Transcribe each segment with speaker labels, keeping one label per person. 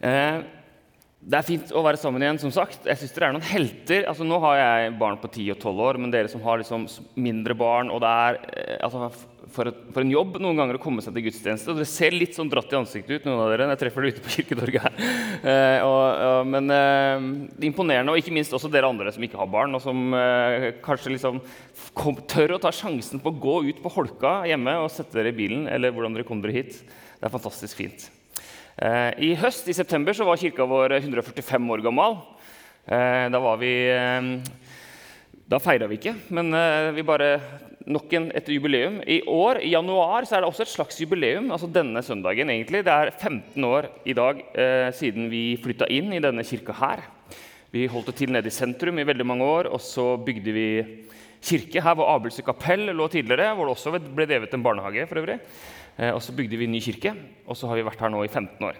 Speaker 1: Eh, det er fint å være sammen igjen. som sagt. Jeg synes dere er noen helter. Altså, nå har jeg barn på 10 og 12 år, men dere som har liksom mindre barn og det er eh, altså, for, for, en jobb noen ganger å komme seg til gudstjeneste. og Dere ser litt sånn dratt i ansiktet ut, noen av dere. Jeg treffer dere ute på Kirketorget her. Eh, og, og, men eh, imponerende. Og ikke minst også dere andre som ikke har barn, og som eh, kanskje liksom kom, tør å ta sjansen på å gå ut på holka hjemme og sette dere i bilen, eller hvordan dere kommer dere hit. Det er fantastisk fint. Eh, I høst, i september, så var kirka vår 145 år gammel. Eh, da var vi eh, Da feira vi ikke, men vi bare nok en, et jubileum. I år, i januar, så er det også et slags jubileum. altså denne søndagen egentlig. Det er 15 år i dag siden vi flytta inn i denne kirka her. Vi holdt det til nede i sentrum i veldig mange år, og så bygde vi kirke. Her hvor Abelse kapell lå tidligere, hvor det også ble drevet en barnehage. for øvrig. Eh, og så bygde vi en ny kirke, og så har vi vært her nå i 15 år.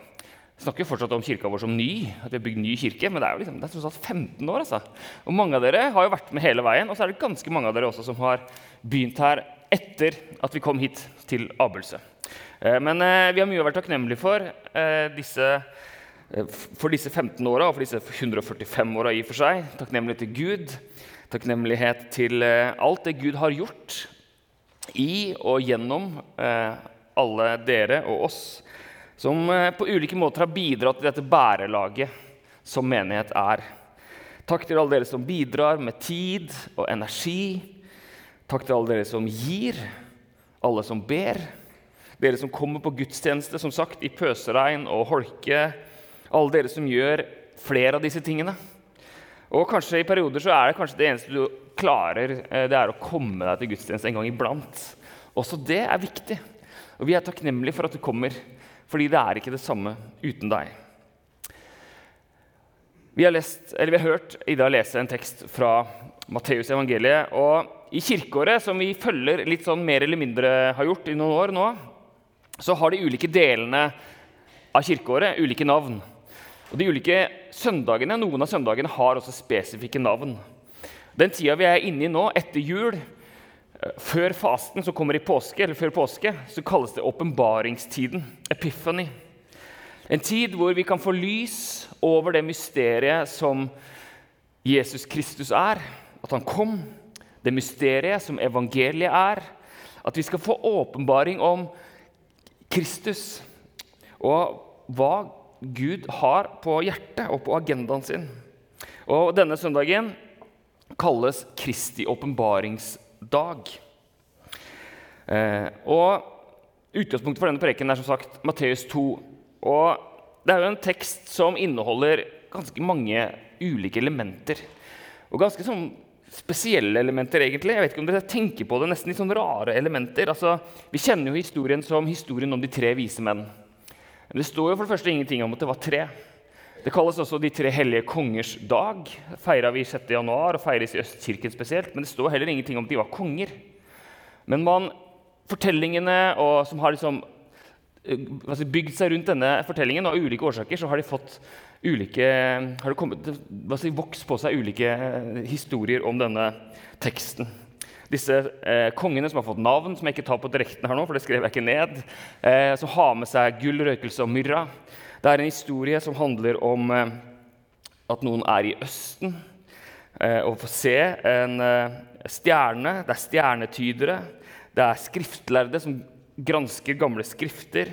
Speaker 1: Vi snakker fortsatt om kirka vår som ny, at vi har bygd ny kirke, men det er jo liksom, det er 15 år. altså. Og Mange av dere har jo vært med hele veien, og så er det ganske mange av dere også som har begynt her etter at vi kom hit til Abelse. Eh, men eh, vi har mye å være takknemlige for disse, for disse 15 åra og for disse 145 åra i og for seg. Takknemlighet til Gud, takknemlighet til alt det Gud har gjort i og gjennom alle dere og oss som eh, på ulike måter har bidratt til dette bærelaget som menighet er. Takk til alle dere som bidrar med tid og energi. Takk til alle dere som gir, alle som ber. Dere som kommer på gudstjeneste som sagt, i pøseregn og holke. Alle dere som gjør flere av disse tingene. Og kanskje i perioder så er det kanskje det eneste du klarer, eh, det er å komme deg til gudstjeneste en gang iblant. Også det er viktig. Og vi er takknemlige for at du kommer, fordi det er ikke det samme uten deg. Vi har, lest, vi har hørt Ida lese en tekst fra Matteus evangeliet. og I kirkeåret, som vi følger litt sånn mer eller mindre har gjort i noen år nå, så har de ulike delene av kirkeåret ulike navn. Og de ulike søndagene, Noen av søndagene har også spesifikke navn. Den tida vi er inne i nå, etter jul, før fasten som kommer i påske, eller før påske, så kalles det åpenbaringstiden. Epiphany. En tid hvor vi kan få lys over det mysteriet som Jesus Kristus er. At han kom. Det mysteriet som evangeliet er. At vi skal få åpenbaring om Kristus og hva Gud har på hjertet og på agendaen sin. Og Denne søndagen kalles Kristi åpenbaringsdag dag. Eh, og Utgangspunktet for denne preken er som sagt Matteus 2. Og Det er jo en tekst som inneholder ganske mange ulike elementer. Og ganske sånn spesielle elementer, egentlig. Jeg vet ikke om dere tenker på det, nesten litt sånn rare elementer. Altså, vi kjenner jo historien som historien om de tre vise menn. Men det står jo for det første ingenting om at det var tre. Det kalles også De tre hellige kongers dag. Feira vi 6. januar og feires i Østkirken spesielt. Men det står heller ingenting om at de var konger. Men man, fortellingene og, som har liksom, altså bygd seg rundt denne fortellingen, og av ulike årsaker så har de fått ulike, har det kommet, altså vokst på seg ulike eh, historier om denne teksten. Disse eh, kongene som har fått navn, som jeg ikke tar på direkten her nå, for det skrev jeg ikke ned, eh, som har med seg gull, røkelse og myrra. Det er en historie som handler om eh, at noen er i Østen eh, og får se en eh, stjerne. Det er stjernetydere. Det er skriftlærde som gransker gamle skrifter.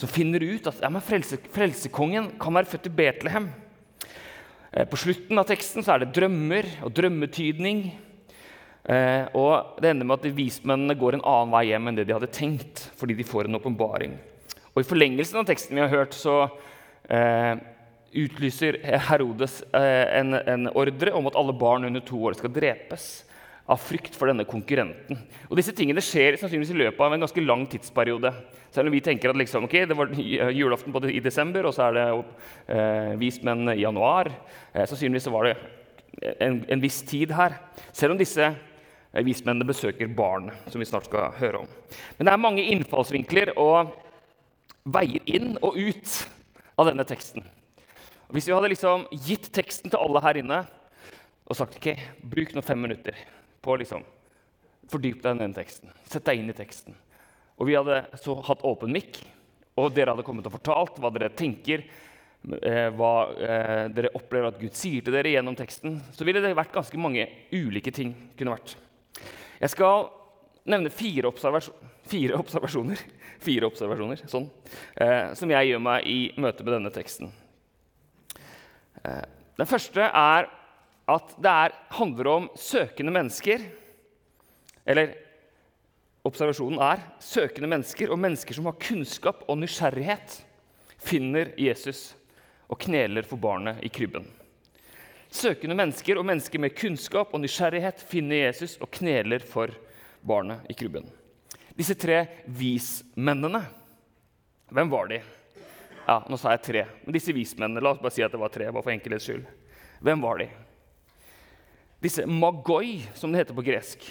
Speaker 1: Som finner ut at ja, frelse, frelsekongen kan være født i Betlehem. På slutten av teksten er det drømmer og drømmetydning. og Det ender med at vismennene går en annen vei hjem enn det de hadde tenkt, fordi de får en åpenbaring. Og I forlengelsen av teksten vi har hørt, så eh, utlyser Herodes eh, en, en, ordre om at alle barn under to år skal drepes av frykt for denne konkurrenten. Og Disse tingene skjer sannsynligvis i løpet av en ganske lang tidsperiode. Selv om vi tenker at liksom, okay, det var julaften både i desember, og så er det eh, vismenn i januar. Eh, sannsynligvis var det en, en, viss tid her. Selv om disse eh, vismennene besøker barn, som vi snart skal høre om. Men det er mange innfallsvinkler. og veier inn og ut av denne teksten. Hvis vi hadde liksom gitt teksten til alle her inne og sagt ok, bruk nå fem minutter på å liksom fordype deg i denne teksten, sett deg inn i teksten, og vi hadde så hatt åpen mikk, og dere hadde kommet og fortalt hva dere tenker, eh, hva eh, dere opplever at Gud sier til dere gjennom teksten, så ville det vært ganske mange ulike ting. kunne vært. Jeg skal nevne fire, observas fire observasjoner, fire observasjoner sånn, eh, som jeg gjør meg i møte med denne teksten. Eh, den første er at det er, handler om søkende mennesker. Eller observasjonen er søkende mennesker og mennesker som har kunnskap og nysgjerrighet, finner Jesus og kneler for barnet i krybben. Søkende mennesker og mennesker med kunnskap og nysgjerrighet finner Jesus og kneler for barnet i krybben. Disse tre vismennene, hvem var de? Ja, Nå sa jeg tre, men disse vismennene, la oss bare si at det var tre. bare for enkelhets skyld. Hvem var de? Disse magoi, som det heter på gresk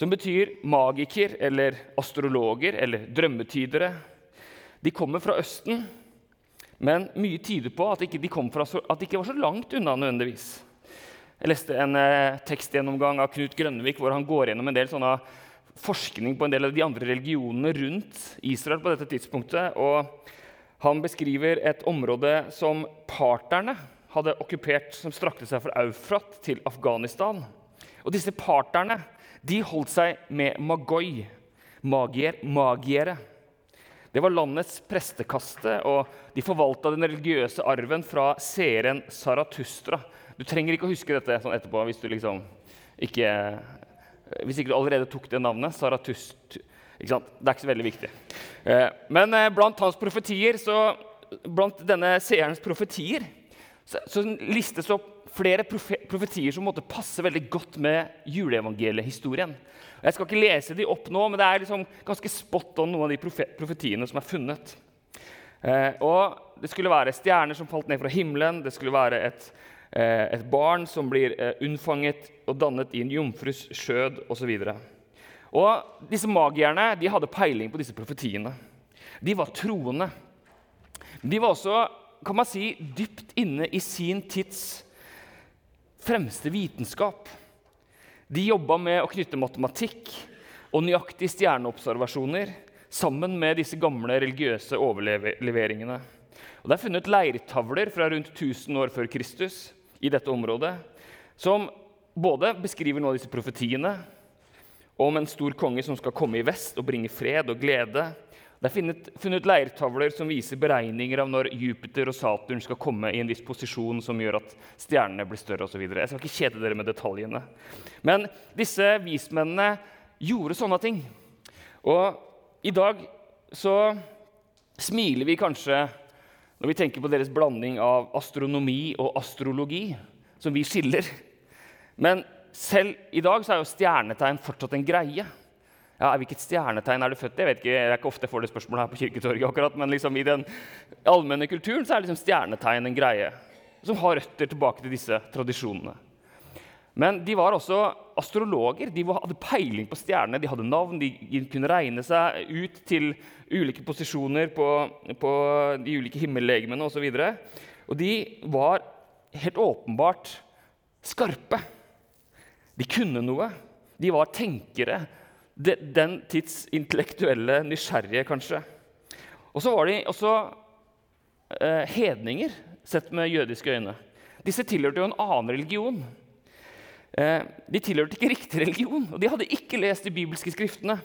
Speaker 1: som betyr magiker eller astrologer eller drømmetydere. De kommer fra Østen, men mye tyder på at, de, kom fra, at de ikke var så langt unna nødvendigvis. Jeg leste en eh, tekstgjennomgang av Knut Grønnevik hvor han går gjennom en del sånne forskning på en del av de andre religionene rundt Israel på dette tidspunktet. og Han beskriver et område som parterne hadde okkupert, som strakte seg fra Eufrat til Afghanistan. Og disse parterne de holdt seg med magoi, magier, magiere. Det var landets prestekaste, og de forvalta den religiøse arven fra seeren Saratustra. Du trenger ikke å huske dette sånn etterpå hvis du liksom ikke, hvis ikke du allerede tok det navnet. Saratust, ikke sant? Det er ikke så veldig viktig. Eh, men eh, blant hans profetier, så, blant denne seerens profetier så, så listes opp flere profetier som måtte passe veldig godt med juleevangeliehistorien. Jeg skal ikke lese de opp nå, men det er liksom ganske spot on noen av de profetiene som er funnet. Eh, og Det skulle være stjerner som falt ned fra himmelen, det skulle være et, et barn som blir eh, unnfanget og dannet i en jomfrus skjød osv. Disse magierne de hadde peiling på disse profetiene. De var troende. De var også kan man si, dypt inne i sin tids fremste vitenskap. De jobba med å knytte matematikk og nøyaktige stjerneobservasjoner sammen med disse gamle religiøse overleveringene. Og det er funnet leirtavler fra rundt 1000 år før Kristus i dette området som både beskriver noen av disse profetiene om en stor konge som skal komme i vest og bringe fred og glede, det er funnet, funnet leirtavler som viser beregninger av når Jupiter og Saturn skal komme i en viss posisjon som gjør at stjernene blir større osv. Jeg skal ikke kjede dere med detaljene. Men disse vismennene gjorde sånne ting. Og i dag så smiler vi kanskje når vi tenker på deres blanding av astronomi og astrologi, som vi skiller. Men selv i dag så er jo stjernetegn fortsatt en greie ja, Hvilket stjernetegn er du født i? Jeg vet ikke, Det er ikke ofte jeg får det spørsmålet her på Kirketorget. akkurat, Men liksom i den allmenne kulturen så er liksom stjernetegn en greie som har røtter tilbake til disse tradisjonene. Men de var også astrologer. De hadde peiling på stjernene. De hadde navn, de kunne regne seg ut til ulike posisjoner på, på de ulike himmellegemene osv. Og, så og de var helt åpenbart skarpe. De kunne noe. De var tenkere den tids intellektuelle nysgjerrige, kanskje. Og så var de også eh, hedninger, sett med jødiske øyne. Disse tilhørte jo en annen religion. Eh, de tilhørte ikke riktig religion, og de hadde ikke lest de bibelske skriftene.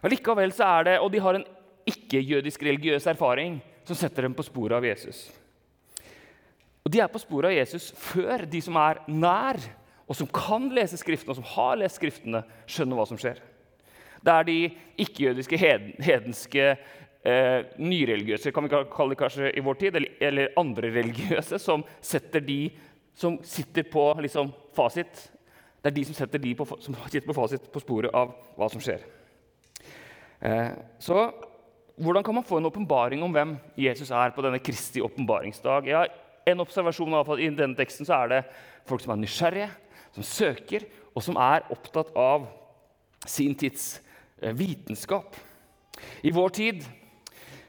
Speaker 1: Allikevel så er det, Og de har en ikke-jødisk religiøs erfaring som setter dem på sporet av Jesus. Og De er på sporet av Jesus før de som er nær, og som kan lese Skriftene, og som har lest Skriftene, skjønner hva som skjer. Det er de ikke-jødiske, hedenske, eh, nyreligiøse kan vi kalle det kanskje i vår tid, eller, eller andre religiøse, som setter de som sitter på liksom, fasit. Det er de som setter de på, som sitter på fasit på sporet av hva som skjer. Eh, så hvordan kan man få en åpenbaring om hvem Jesus er på denne Kristi åpenbaringsdag? Ja, en observasjon i denne teksten så er det folk som er nysgjerrige, som søker, og som er opptatt av sin tids Eh, vitenskap. I vår tid,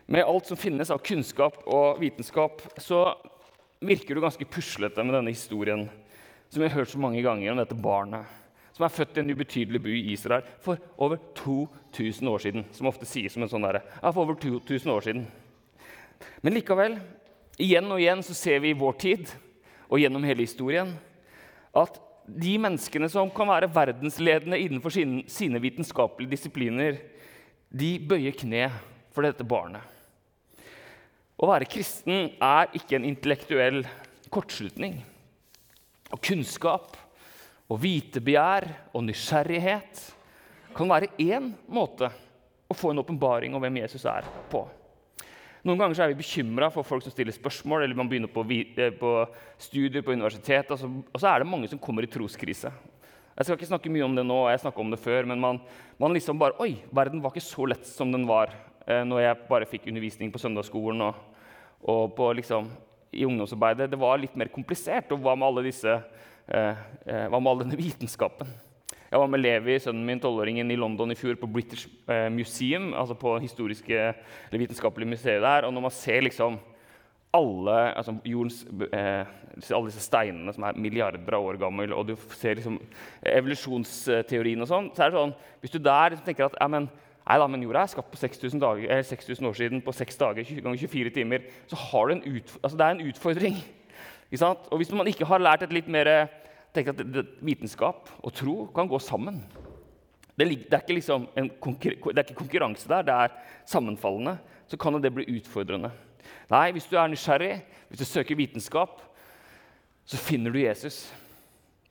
Speaker 1: med alt som finnes av kunnskap og vitenskap, så virker du ganske puslete med denne historien som vi har hørt så mange ganger om dette barnet som er født i en ubetydelig by i Israel for over 2000 år siden. Som ofte sies som en sånn derre ja, for over 2000 år siden. Men likevel igjen og igjen så ser vi i vår tid og gjennom hele historien at de menneskene som kan være verdensledende innenfor sine, sine vitenskapelige disipliner, de bøyer kne for dette barnet. Å være kristen er ikke en intellektuell kortslutning. Og kunnskap og vitebegjær og nysgjerrighet kan være én måte å få en åpenbaring om hvem Jesus er på. Noen ganger er vi bekymra for folk som stiller spørsmål, eller man begynner på, eh, på studier på universitetet, og så, og så, er det mange som kommer i troskrise. Jeg skal ikke snakke mye om det nå, jeg snakket om det før, men man, man liksom bare Oi, verden var ikke så lett som den var eh, når jeg bare fikk undervisning på søndagsskolen og, og på, liksom, i ungdomsarbeidet. Det var litt mer komplisert. Og hva med, alle disse, eh, eh, hva med all denne vitenskapen? Jeg var med Levi, sønnen min, tolvåringen, i London i fjor på British eh, Museum, altså på historiske eller vitenskapelige museet der. Og når man ser liksom alle, altså jordens, eh, alle disse steinene som er milliarder av år gamle, og du ser liksom evolusjonsteorien og sånn, så er det sånn Hvis du der liksom tenker at ja, men, nei da, men jorda er skapt på 6000, dager, 6000 år siden på 6 dager ganger 24 timer, så ut, altså det er en utfordring. Og hvis man ikke har lært et litt mer tenker at vitenskap og tro kan gå sammen. Det, er liksom det, er ikke konkurranse der, det er sammenfallende. Så kan det bli utfordrende. Nei, hvis du er nysgjerrig, hvis du søker vitenskap, så finner du Jesus.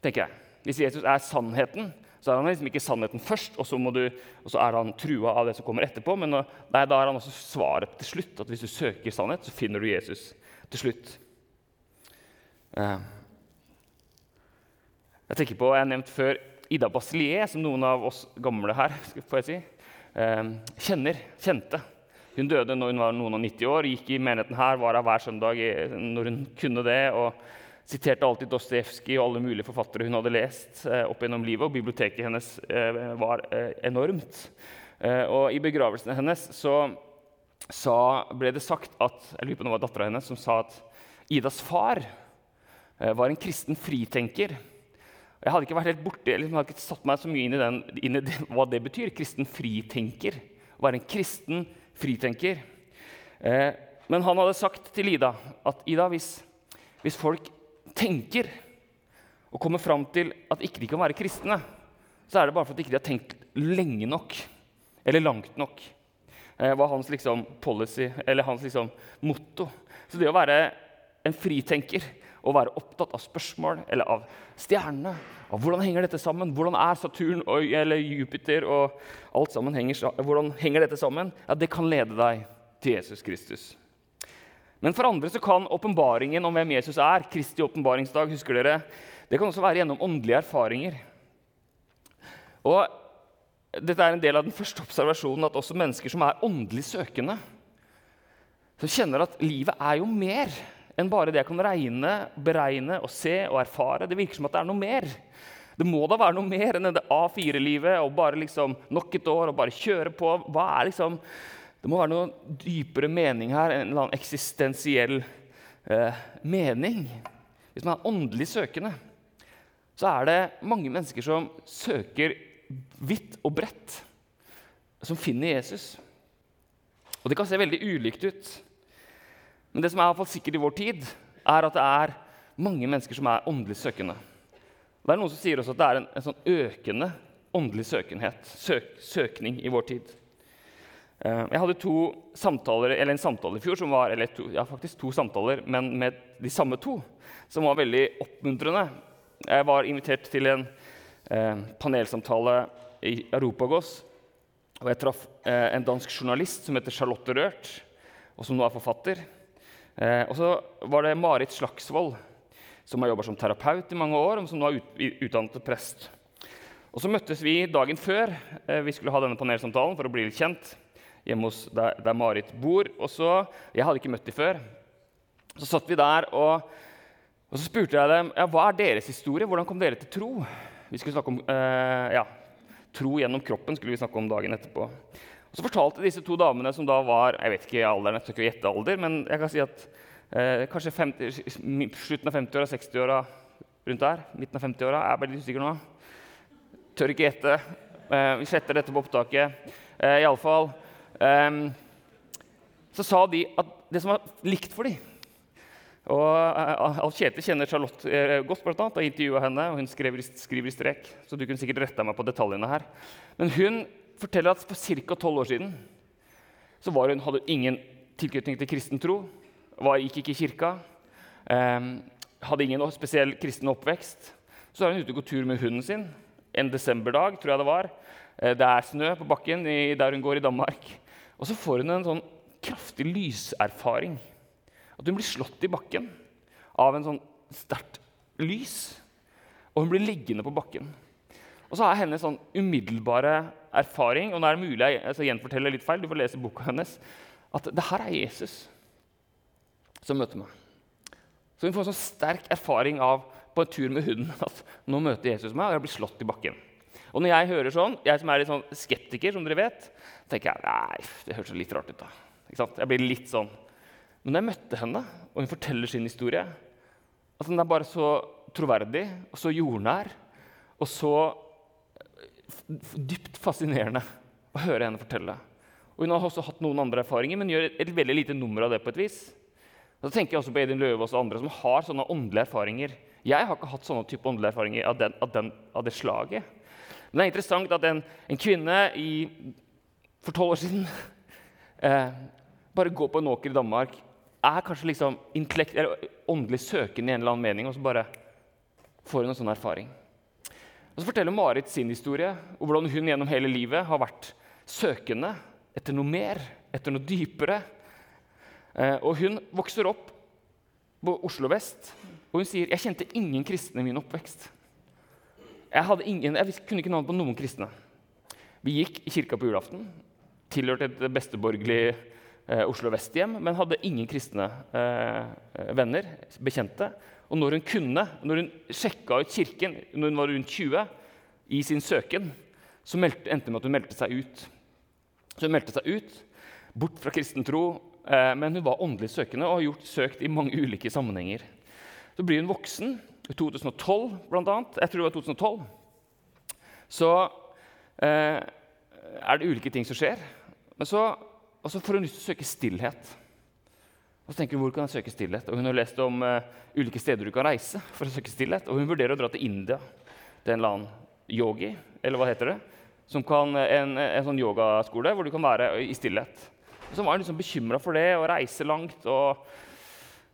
Speaker 1: tenker jeg. Hvis Jesus er sannheten, så er han liksom ikke sannheten først, og så, du, og så er han trua av det som kommer etterpå. Men nei, da er han også svaret til slutt. at Hvis du søker sannhet, så finner du Jesus til slutt. Uh. Jeg tenker på, jeg har nevnt før Ida Basilier, som noen av oss gamle her får jeg si, eh, kjenner, kjente. Hun døde når hun var noen og 90 år, gikk i menigheten her, var her hver søndag når hun kunne det. og Siterte alltid Dostojevskij og alle mulige forfattere hun hadde lest eh, opp gjennom livet. og Biblioteket hennes eh, var eh, enormt. Og I begravelsen hennes så, så, ble det sagt at jeg lurer på det var dattera hennes som sa at Idas far var en kristen fritenker jeg hadde ikke vært helt borte, eller hadde ikke satt meg så mye inn i, den, inn i det, hva det betyr. Kristen fritenker. Å være en kristen fritenker. Eh, men han hadde sagt til Ida at Ida, hvis, hvis folk tenker og kommer fram til at ikke de kan være kristne, så er det bare fordi de ikke har tenkt lenge nok eller langt nok. Det var hans liksom, policy, eller hans liksom, motto. Så det å være en fritenker og være opptatt av spørsmål eller av stjernene. Av hvordan henger dette sammen? Hvordan er Saturn og, eller Jupiter og alt sammen henger, hvordan henger dette sammen? Ja, Det kan lede deg til Jesus Kristus. Men for andre så kan åpenbaringen om hvem Jesus er, Kristi åpenbaringsdag, husker dere, det kan også være gjennom åndelige erfaringer. Og dette er en del av den første observasjonen at også mennesker som er åndelig søkende, som kjenner at livet er jo mer enn bare det jeg kan regne, beregne og se og erfare. Det virker som at det er noe mer. Det må da være noe mer enn det A4-livet og bare liksom nok et år og bare kjøre på. Hva er liksom... Det må være noe dypere mening her, en eller annen eksistensiell eh, mening. Hvis man er åndelig søkende, så er det mange mennesker som søker vidt og bredt, som finner Jesus. Og det kan se veldig ulikt ut. Men det som er sikkert i vår tid, er at det er mange mennesker som er åndelig søkende. Det er noen som sier også at det er en, en sånn økende åndelig søkenhet, søk, søkning i vår tid. Eh, jeg hadde to samtaler, eller en samtale i fjor, som var, eller to, ja, faktisk to samtaler, men med de samme to, som var veldig oppmuntrende. Jeg var invitert til en eh, panelsamtale i Europagos. Og jeg traff eh, en dansk journalist som heter Charlotte Rørt, og som nå er forfatter. Eh, og så var det Marit Slagsvold, som har jobba som terapeut i mange år, og som nå er ut, utdannet prest. Og Så møttes vi dagen før eh, vi skulle ha denne panelsamtalen for å bli litt kjent. Hjemme hos der, der Marit bor. Og så, Jeg hadde ikke møtt dem før. Så satt vi der, og, og så spurte jeg dem ja, hva er deres historie. Hvordan kom dere til tro? Vi skulle snakke om eh, ja, tro gjennom kroppen. skulle vi snakke om dagen etterpå. Og så fortalte disse to damene, som da var jeg vet ikke alderen, jeg tør ikke gjette alder, men jeg kan si at eh, kanskje 50, slutten av 50-åra, 60-åra, rundt der. Midten av 50-åra. Jeg er veldig usikker nå. Tør ikke gjette. Eh, vi sletter dette på opptaket. Eh, Iallfall Så sa de at det som var likt for dem, Og uh, Alf Kjetil kjenner Charlotte uh, godt, blant annet, og intervjua henne. og Hun skriver, skriver, i strek, så du kunne sikkert retta meg på detaljene her. Men hun forteller at for ca. 12 år siden så hun, hadde hun ingen tilknytning til kristen tro. Var, gikk ikke i kirka. Um, hadde ingen spesiell kristen oppvekst. Så er hun ute og går tur med hunden sin en desemberdag, tror jeg det var. Uh, det er snø på bakken i, der hun går i Danmark. Og så får hun en sånn kraftig lyserfaring. At hun blir slått i bakken av en sånn sterkt lys. Og hun blir liggende på bakken. Og så er hennes sånn umiddelbare erfaring og nå er det mulig jeg altså, gjenforteller litt feil, du får lese boka hennes, at det her er Jesus som møter meg. Så hun får en sånn sterk erfaring av på en tur med hunden at nå møter Jesus meg, og jeg blir slått i bakken. Og når jeg hører sånn, jeg som er litt sånn skeptiker, som dere vet, tenker jeg nei, det høres litt rart ut. da. Ikke sant? Jeg blir litt sånn. Men da jeg møtte henne, og hun forteller sin historie at Den er bare så troverdig og så jordnær og så dypt fascinerende å høre henne fortelle. Og Hun har også hatt noen andre erfaringer, men gjør et veldig lite nummer av det. på et vis. Da tenker jeg også på Edin Løvaas og andre som har sånne åndelige erfaringer. Jeg har ikke hatt sånne type åndelige erfaringer av, den, av, den, av, det slaget. Men det er interessant at en, en kvinne i, for tolv år siden eh, bare går på en åker i Danmark, er kanskje liksom åndelig søkende i en eller annen mening, og så bare får hun en sånn erfaring. Og Så forteller Marit sin historie og hvordan hun gjennom hele livet har vært søkende etter noe mer, etter noe dypere. Eh, og Hun vokser opp på Oslo vest, og hun sier jeg kjente ingen kristne i min oppvekst. Jeg, ingen, jeg kunne ikke navnet på noen kristne. Vi gikk i kirka på julaften, tilhørte et besteborgerlig eh, Oslo vest-hjem, men hadde ingen kristne eh, venner, bekjente. Og når hun kunne, når hun sjekka ut kirken når hun var rundt 20, i sin søken, så meldte, endte det med at hun meldte seg ut. Så hun meldte seg ut, bort fra kristen tro, eh, men hun var åndelig søkende og har gjort, søkt i mange ulike sammenhenger. Så blir hun voksen, 2012 bl.a. Jeg tror det var 2012. Så eh, er det ulike ting som skjer. Men så, og så får hun lyst til å søke stillhet. Og så tenker hun, hvor kan jeg søke stillhet? Og Hun har lest om uh, ulike steder du kan reise for å søke stillhet. Og hun vurderer å dra til India, til en eller annen yogi, eller hva heter det? Som kan, en, en sånn yogaskole hvor du kan være i stillhet. Og så var hun liksom bekymra for det, å reise langt. og,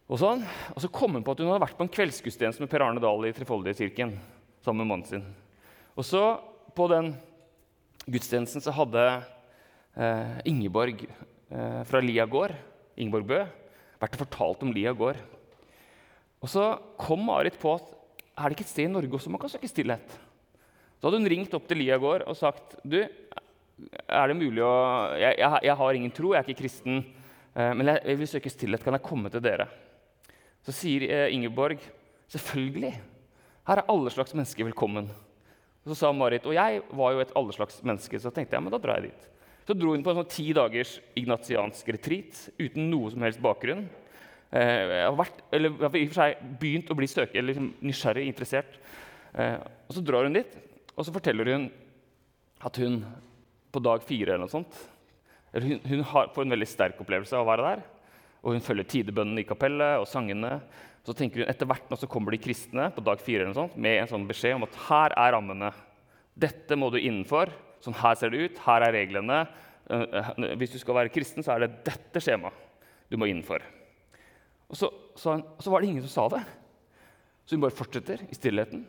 Speaker 1: og sånn. Og så kom hun på at hun hadde vært på en kveldsgudstjeneste med Per Arne Dahl i Trefoldighetskirken sammen med mannen sin. Og så på den gudstjenesten så hadde eh, Ingeborg eh, fra Lia gård, Ingeborg Bø, vært og fortalt om Lia gård. Og så kom Marit på at er det ikke et sted i Norge også man kan søke stillhet. Så hadde hun ringt opp til Lia gård og sagt du, er det mulig å, jeg, jeg, jeg, har ingen tro, jeg er ikke kristen, eh, men jeg, vil søke stillhet. Kan jeg komme til dere? Så sier eh, Ingeborg selvfølgelig. Her er alle slags mennesker velkommen. Og så sa Marit, og jeg var jo et alle slags menneske, så tenkte jeg men da drar jeg dit. Så dro hun på en sånn ti dagers ignatiansk retreat uten noe som helst bakgrunn. Eh, jeg har vært, eller i og for seg begynt å bli støke, eller liksom nysgjerrig, interessert. Eh, og Så drar hun dit, og så forteller hun at hun på dag fire eller noe sånt, hun, hun har, får en veldig sterk opplevelse av å være der. Og hun følger tidebønnene i kapellet og sangene. Så tenker hun etter hvert nå så kommer de kristne på dag fire eller noe sånt, med en sånn beskjed om at her er rammene. Dette må du innenfor. Sånn her ser det ut, her er reglene. Eh, eh, hvis du skal være kristen, så er det dette skjemaet du må innenfor. Og så, så, så, var det ingen som sa det. Så hun bare fortsetter i stillheten.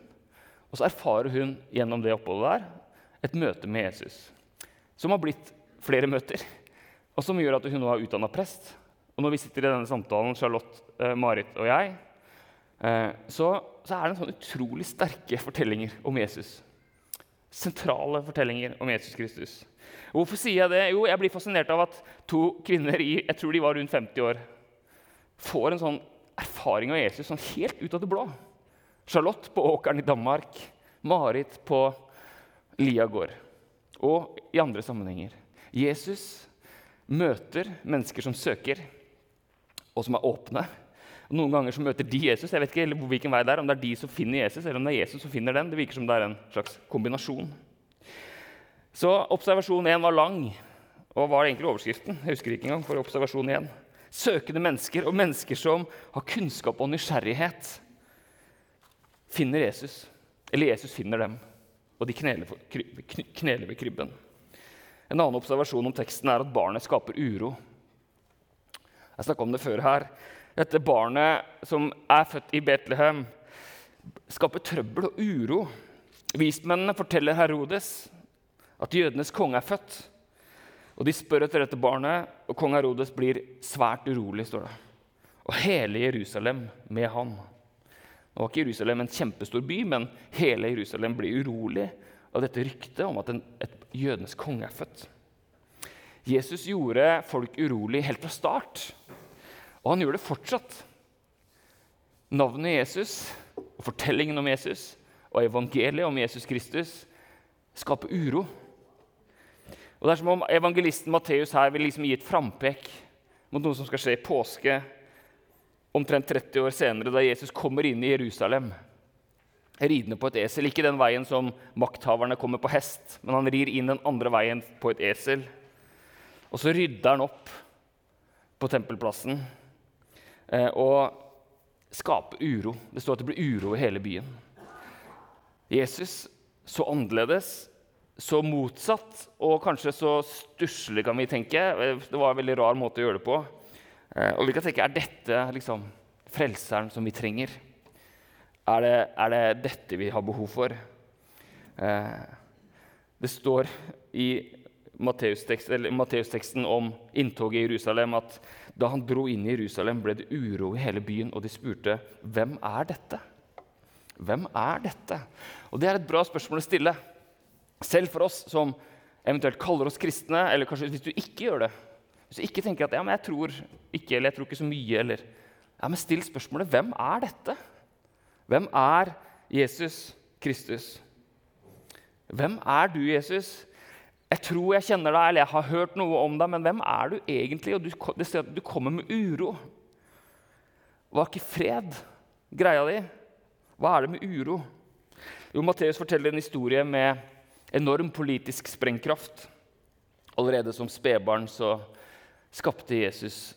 Speaker 1: Og så erfarer hun gjennom det oppholdet der et møte med Jesus. Som har blitt flere møter, og som gjør at hun nå er utdanna prest. Og når vi sitter i denne samtalen, Charlotte, eh, Marit og jeg, eh, så, så, er det sånn utrolig sterke fortellinger om Jesus sentrale fortellinger om Jesus Kristus. Hvorfor sier jeg det? Jo, jeg blir fascinert av at to kvinner i jeg tror de var rundt 50 år, får en sånn erfaring av Jesus sånn helt ut av det blå. Charlotte på åkeren i Danmark, Marit på Lia gård. Og i andre sammenhenger. Jesus møter mennesker som søker, og som er åpne noen ganger så møter de Jesus. Jeg vet ikke hvilken vei det er, om det er de som finner Jesus, eller om det er Jesus som finner dem. Det virker som det er en slags kombinasjon. Så observasjon 1 var lang. Og hva var egentlig overskriften? Jeg husker ikke engang. for observasjon 1. søkende mennesker og mennesker som har kunnskap og nysgjerrighet, finner Jesus. Eller Jesus finner dem, og de kneler, kneler ved krybben. En annen observasjon om teksten er at barnet skaper uro. Jeg snakka om det før her. Dette barnet som er født i Betlehem, skaper trøbbel og uro. Vismennene forteller Herodes at jødenes konge er født. Og De spør etter dette barnet, og kong Herodes blir svært urolig. står det. Og hele Jerusalem med han. Nå var ikke Jerusalem en kjempestor by, men hele Jerusalem blir urolig av dette ryktet om at en, et jødenes konge er født. Jesus gjorde folk urolig helt fra start, og han gjør det fortsatt. Navnet Jesus og fortellingen om Jesus og evangeliet om Jesus Kristus skaper uro. Og Det er som om evangelisten Matteus her vil liksom gi et frampek mot noe som skal skje i påske omtrent 30 år senere, da Jesus kommer inn i Jerusalem ridende på et esel. Ikke den veien som makthaverne kommer på hest, men han rir inn den andre veien på et esel. Og så rydder han opp på tempelplassen eh, og skaper uro. Det står at det blir uro i hele byen. Jesus så annerledes, så motsatt og kanskje så stusslig, kan vi tenke. Det var en veldig rar måte å gjøre det på. Eh, og vi kan tenke, Er dette liksom frelseren som vi trenger? Er det, er det dette vi har behov for? Eh, det står i Matteusteksten om inntoget i Jerusalem at da han dro inn i Jerusalem, ble det uro i hele byen, og de spurte hvem er dette? Hvem er dette? Og Det er et bra spørsmål å stille. Selv for oss som eventuelt kaller oss kristne, eller kanskje hvis du ikke gjør det. Hvis du ikke tenker at ja, men jeg tror ikke, eller jeg tror ikke så mye, eller ja, men Still spørsmålet hvem er dette? Hvem er Jesus Kristus? Hvem er du, Jesus? Jeg tror jeg kjenner deg, eller jeg har hørt noe om deg, men hvem er du egentlig? Og du, du kommer med uro. Var ikke fred greia di? Hva er det med uro? Jo, Matteus forteller en historie med enorm politisk sprengkraft. Allerede som spedbarn så skapte Jesus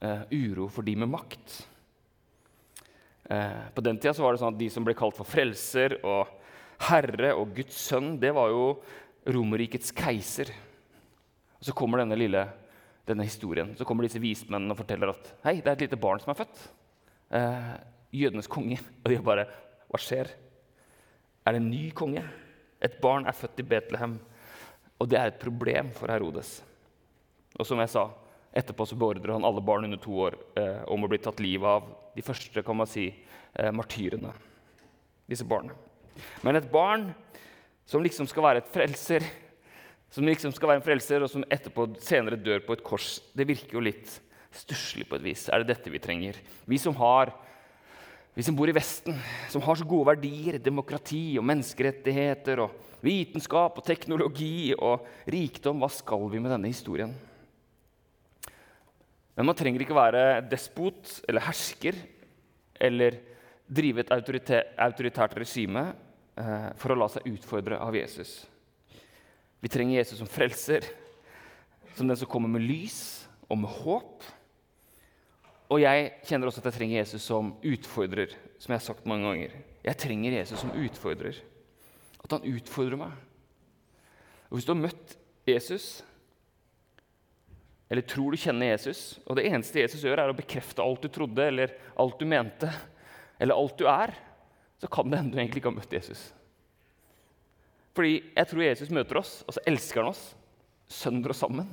Speaker 1: eh, uro for de med makt. Eh, på den tida var det sånn at de som ble kalt for frelser og herre og Guds sønn, det var jo Romerrikets keiser. Og Så kommer denne lille denne historien. Så kommer disse vismennene og forteller at hei, det er et lite barn som er født. Eh, jødenes konge. Og de bare Hva skjer? Er det en ny konge? Et barn er født i Betlehem. Og det er et problem for Herodes. Og som jeg sa, etterpå så beordrer han alle barn under to år eh, om å bli tatt livet av de første kan man si, eh, martyrene. Disse barna. Men et barn som liksom skal være et frelser, som liksom skal være en frelser, og som etterpå senere dør på et kors, det virker jo litt stusslig på et vis. Er det dette vi trenger? Vi som, har, vi som bor i Vesten, som har så gode verdier, demokrati og menneskerettigheter og vitenskap og teknologi og rikdom, hva skal vi med denne historien? Men man trenger ikke være despot eller hersker eller drive et autoritært regime for å la seg utfordre av Jesus. Vi trenger Jesus som frelser, som den som kommer med lys og med håp. Og jeg kjenner også at jeg trenger Jesus som utfordrer, som jeg har sagt mange ganger. Jeg trenger Jesus som utfordrer. At han utfordrer meg. Og Hvis du har møtt Jesus, eller tror du kjenner Jesus, og det eneste Jesus gjør, er å bekrefte alt du trodde eller alt du mente, eller alt du er, så kan det hende du egentlig ikke har møtt Jesus. Fordi jeg tror Jesus møter oss, og så elsker han oss, sønder oss sammen.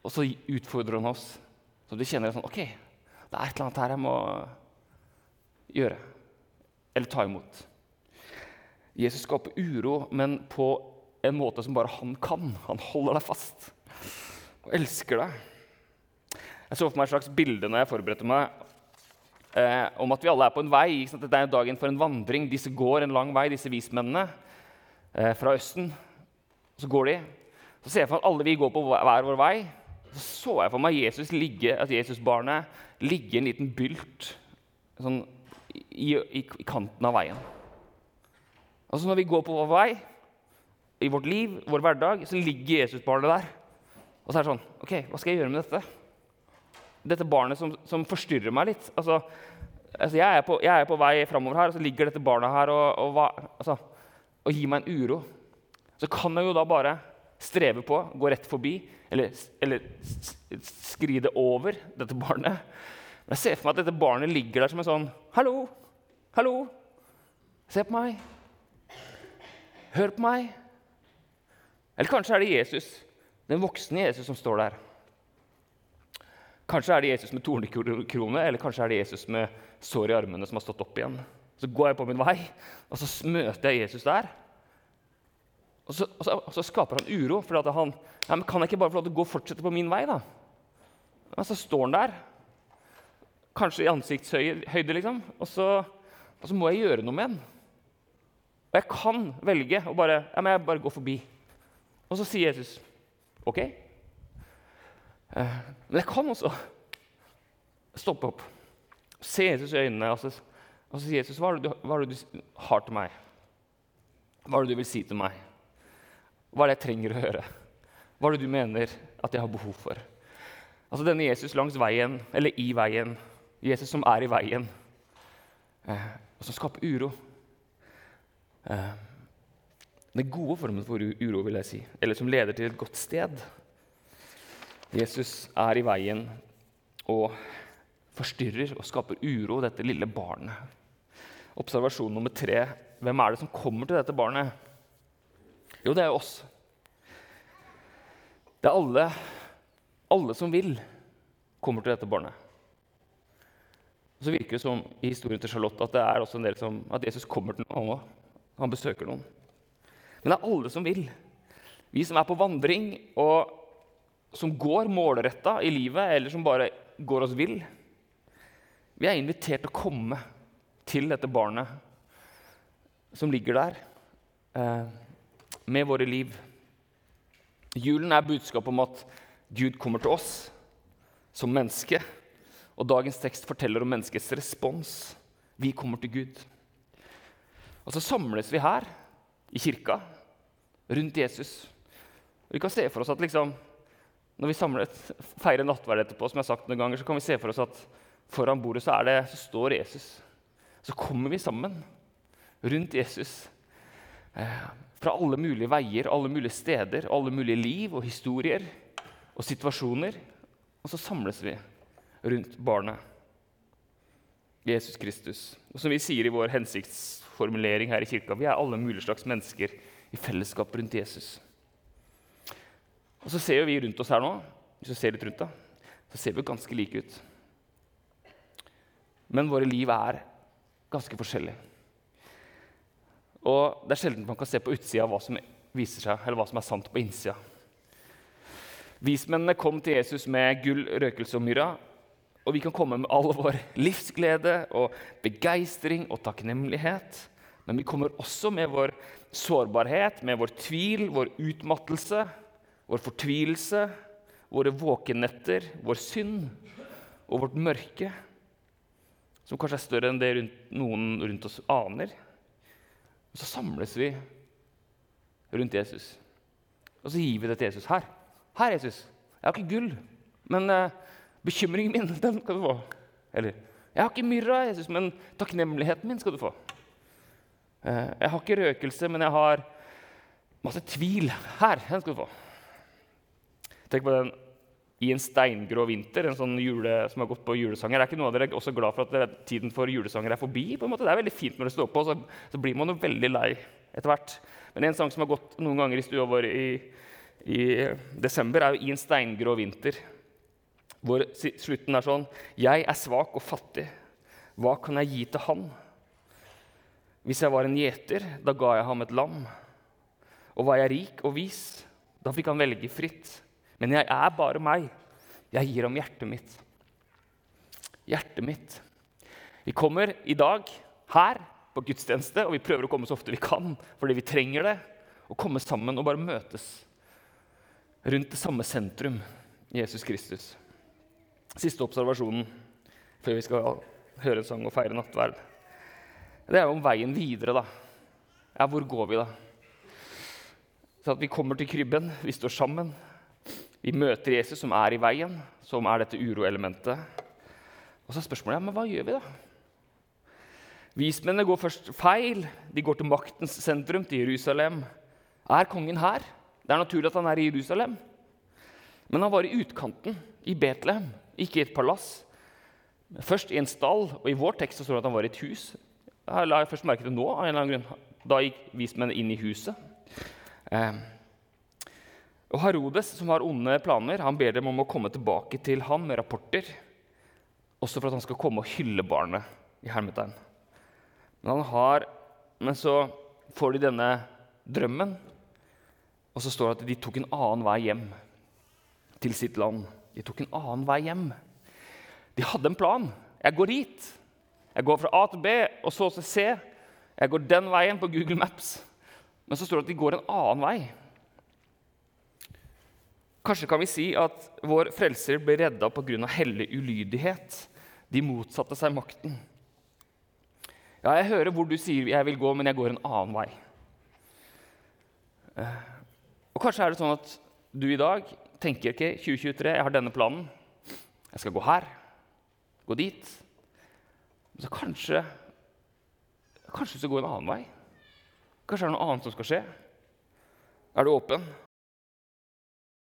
Speaker 1: Og så utfordrer han oss, så du kjenner sånn OK, det er et eller annet her jeg må gjøre. Eller ta imot. Jesus skaper uro, men på en måte som bare han kan. Han holder deg fast og elsker deg. Jeg så for meg et slags bilde når jeg forberedte meg, eh, om at vi alle er på en vei. Det er dagen for en vandring. Disse går en lang vei, disse vismennene eh, fra Østen. Så går de. Så ser jeg for meg at alle vi går på hver vår vei. Så så jeg for meg Jesus ligge, at Jesusbarnet ligge i en liten bylt sånn, i, i, i, kanten av veien. Altså Når vi går på vår vei, i vårt liv, vår hverdag, så ligger Jesusbarnet der. Og så er det sånn OK, hva skal jeg gjøre med dette? Dette barnet som, som forstyrrer meg litt. Altså, altså jeg, er på, jeg, er på, vei framover her, og så ligger dette barnet her og, og, altså, og gir meg en uro. Så kan jeg jo da bare streve på, gå rett forbi, eller, eller skride over dette barnet. Men jeg ser for meg at dette barnet ligger der som en sånn Hallo! Hallo! Se på meg! Hør på meg! Eller kanskje er det Jesus, den voksne Jesus, som står der. Kanskje er det Jesus med tornekrone, eller kanskje er det Jesus med sår i armene som har stått opp igjen. Så går jeg på min vei, og så møter jeg Jesus der. Og så, og så, og så skaper han uro. for han, ja, men Kan jeg ikke bare få lov til å gå og fortsette på min vei? da? Men så står han der, kanskje i ansiktshøyde, liksom, og så, og så må jeg gjøre noe med den. Og jeg kan velge å bare, ja, men jeg bare gå forbi. Og så sier Jesus OK. Eh, men jeg kan også stoppe opp, se Jesus i øynene og så, si Jesus, hva er, du, hva er det du har til meg? Hva er det du vil si til meg? Hva er det jeg trenger å høre? Hva er det du mener at jeg har behov for? Altså Denne Jesus langs veien, eller i veien, Jesus som er i veien, eh, og som skaper uro. Eh, den gode formen for uro, vil jeg si, eller som leder til et godt sted. Jesus er i veien og forstyrrer og skaper uro, dette lille barnet. Observasjon nummer tre hvem er det som kommer til dette barnet? Jo, det er oss. Det er alle, alle som vil, kommer til dette barnet. Og så virker det som i historien til Charlotte at det er også en del som, at Jesus kommer til noen. Han besøker noen. Men det er alle som vil. Vi som er på vandring, og som går målretta i livet, eller som bare går oss vill. Vi er invitert til å komme til dette barnet som ligger der, eh, med våre liv. Julen er budskapet om at Gud kommer til oss som menneske. Og dagens tekst forteller om menneskets respons. Vi kommer til Gud. Og så samles vi her i kirka rundt Jesus. Vi kan se for oss at liksom, når vi samlet, feirer nattverd etterpå, som jeg har sagt noen ganger, så kan vi se for oss at foran bordet så, det, så står Jesus. Så kommer vi sammen rundt Jesus. Eh, fra alle mulige veier, alle mulige steder, alle mulige liv og historier og situasjoner. Og så samles vi rundt barnet. Jesus Kristus. Og som vi sier i vår hensiktsformulering her i kirka, vi er alle mulige slags mennesker i fellesskap rundt Jesus. Og så ser vi rundt oss her nå, hvis du ser litt rundt da, så ser vi ganske like ut. Men våre liv er ganske forskjellige. Og det er sjelden man kan se på utsida hva som viser seg, eller hva som er sant på innsida. Vismennene kom til Jesus med gull, røkelse og myrra. Og vi kan komme med all vår livsglede og begeistring og takknemlighet. Men vi kommer også med vår sårbarhet, med vår tvil, vår utmattelse, vår fortvilelse, våre våkenetter, vår synd og vårt mørke, som kanskje er større enn det noen rundt oss aner. Og så samles vi rundt Jesus, og så gir vi det til Jesus. Her, her Jesus. Jeg har ikke gull, men uh, bekymringen min, den skal du få. Eller jeg har ikke myrra, Jesus, men takknemligheten min skal du få. Uh, jeg har ikke røkelse, men jeg har masse tvil. Her, den skal du få. Tenk på den i en steingrå vinter, en sånn jule, som har gått på julesanger. Er ikke noe av dere også glad for at tiden for julesanger er forbi? på en måte? Det er veldig fint når det står på, så, så blir man jo veldig lei etter hvert. Men en sang som har gått noen ganger i stua vår i, i desember, er jo 'I en steingrå vinter'. Hvor slutten er sånn Jeg er svak og fattig. Hva kan jeg gi til han? Hvis jeg var en gjeter, da ga jeg ham et lam. Og var jeg rik og vis, da fikk han velge fritt. Men jeg er bare meg. Jeg gir ham hjertet mitt. Hjertet mitt. Vi kommer i dag her på gudstjeneste, og vi prøver å komme så ofte vi kan fordi vi trenger det. Å komme sammen og bare møtes rundt det samme sentrum, Jesus Kristus. Siste observasjonen før vi skal høre en sang og feire nattverd. Det er jo om veien videre. da. Ja, Hvor går vi, da? Så at Vi kommer til krybben, vi står sammen. Vi møter Jesus som er i veien, som er dette uroelementet. Og så er spørsmålet ja, men hva gjør vi da? Vismennene går først feil. De går til maktens sentrum, til Jerusalem. Er kongen her? Det er naturlig at han er i Jerusalem. Men han var i utkanten, i Betlehem, ikke i et palass. Først i en stall, og i vår tekst står det at han var i et hus. Jeg la først merke det nå. av en eller annen grunn. Da gikk vismennene inn i huset. Eh. Og Herodes, som har onde planer, han ber dem om å komme tilbake til ham med rapporter. Også for at han skal komme og hylle barnet i hermetegn. Men, har, men så får de denne drømmen, og så står det at de tok en annen vei hjem til sitt land. De tok en annen vei hjem. De hadde en plan. Jeg går hit. Jeg går fra A til B og så til C. Jeg går den veien på Google Maps. Men så står det at de går en annen vei. Kanskje kan vi si at vår frelser ble redda pga. hellig ulydighet. De motsatte seg makten. Ja, jeg hører hvor du sier jeg vil gå, men jeg går en annen vei. Eh, og Kanskje er det sånn at du i dag tenker ikke 2023, jeg har denne planen. Jeg skal gå her, gå dit. Så kanskje Kanskje du skal gå en annen vei? Kanskje det er noe annet som skal skje? Er du åpen?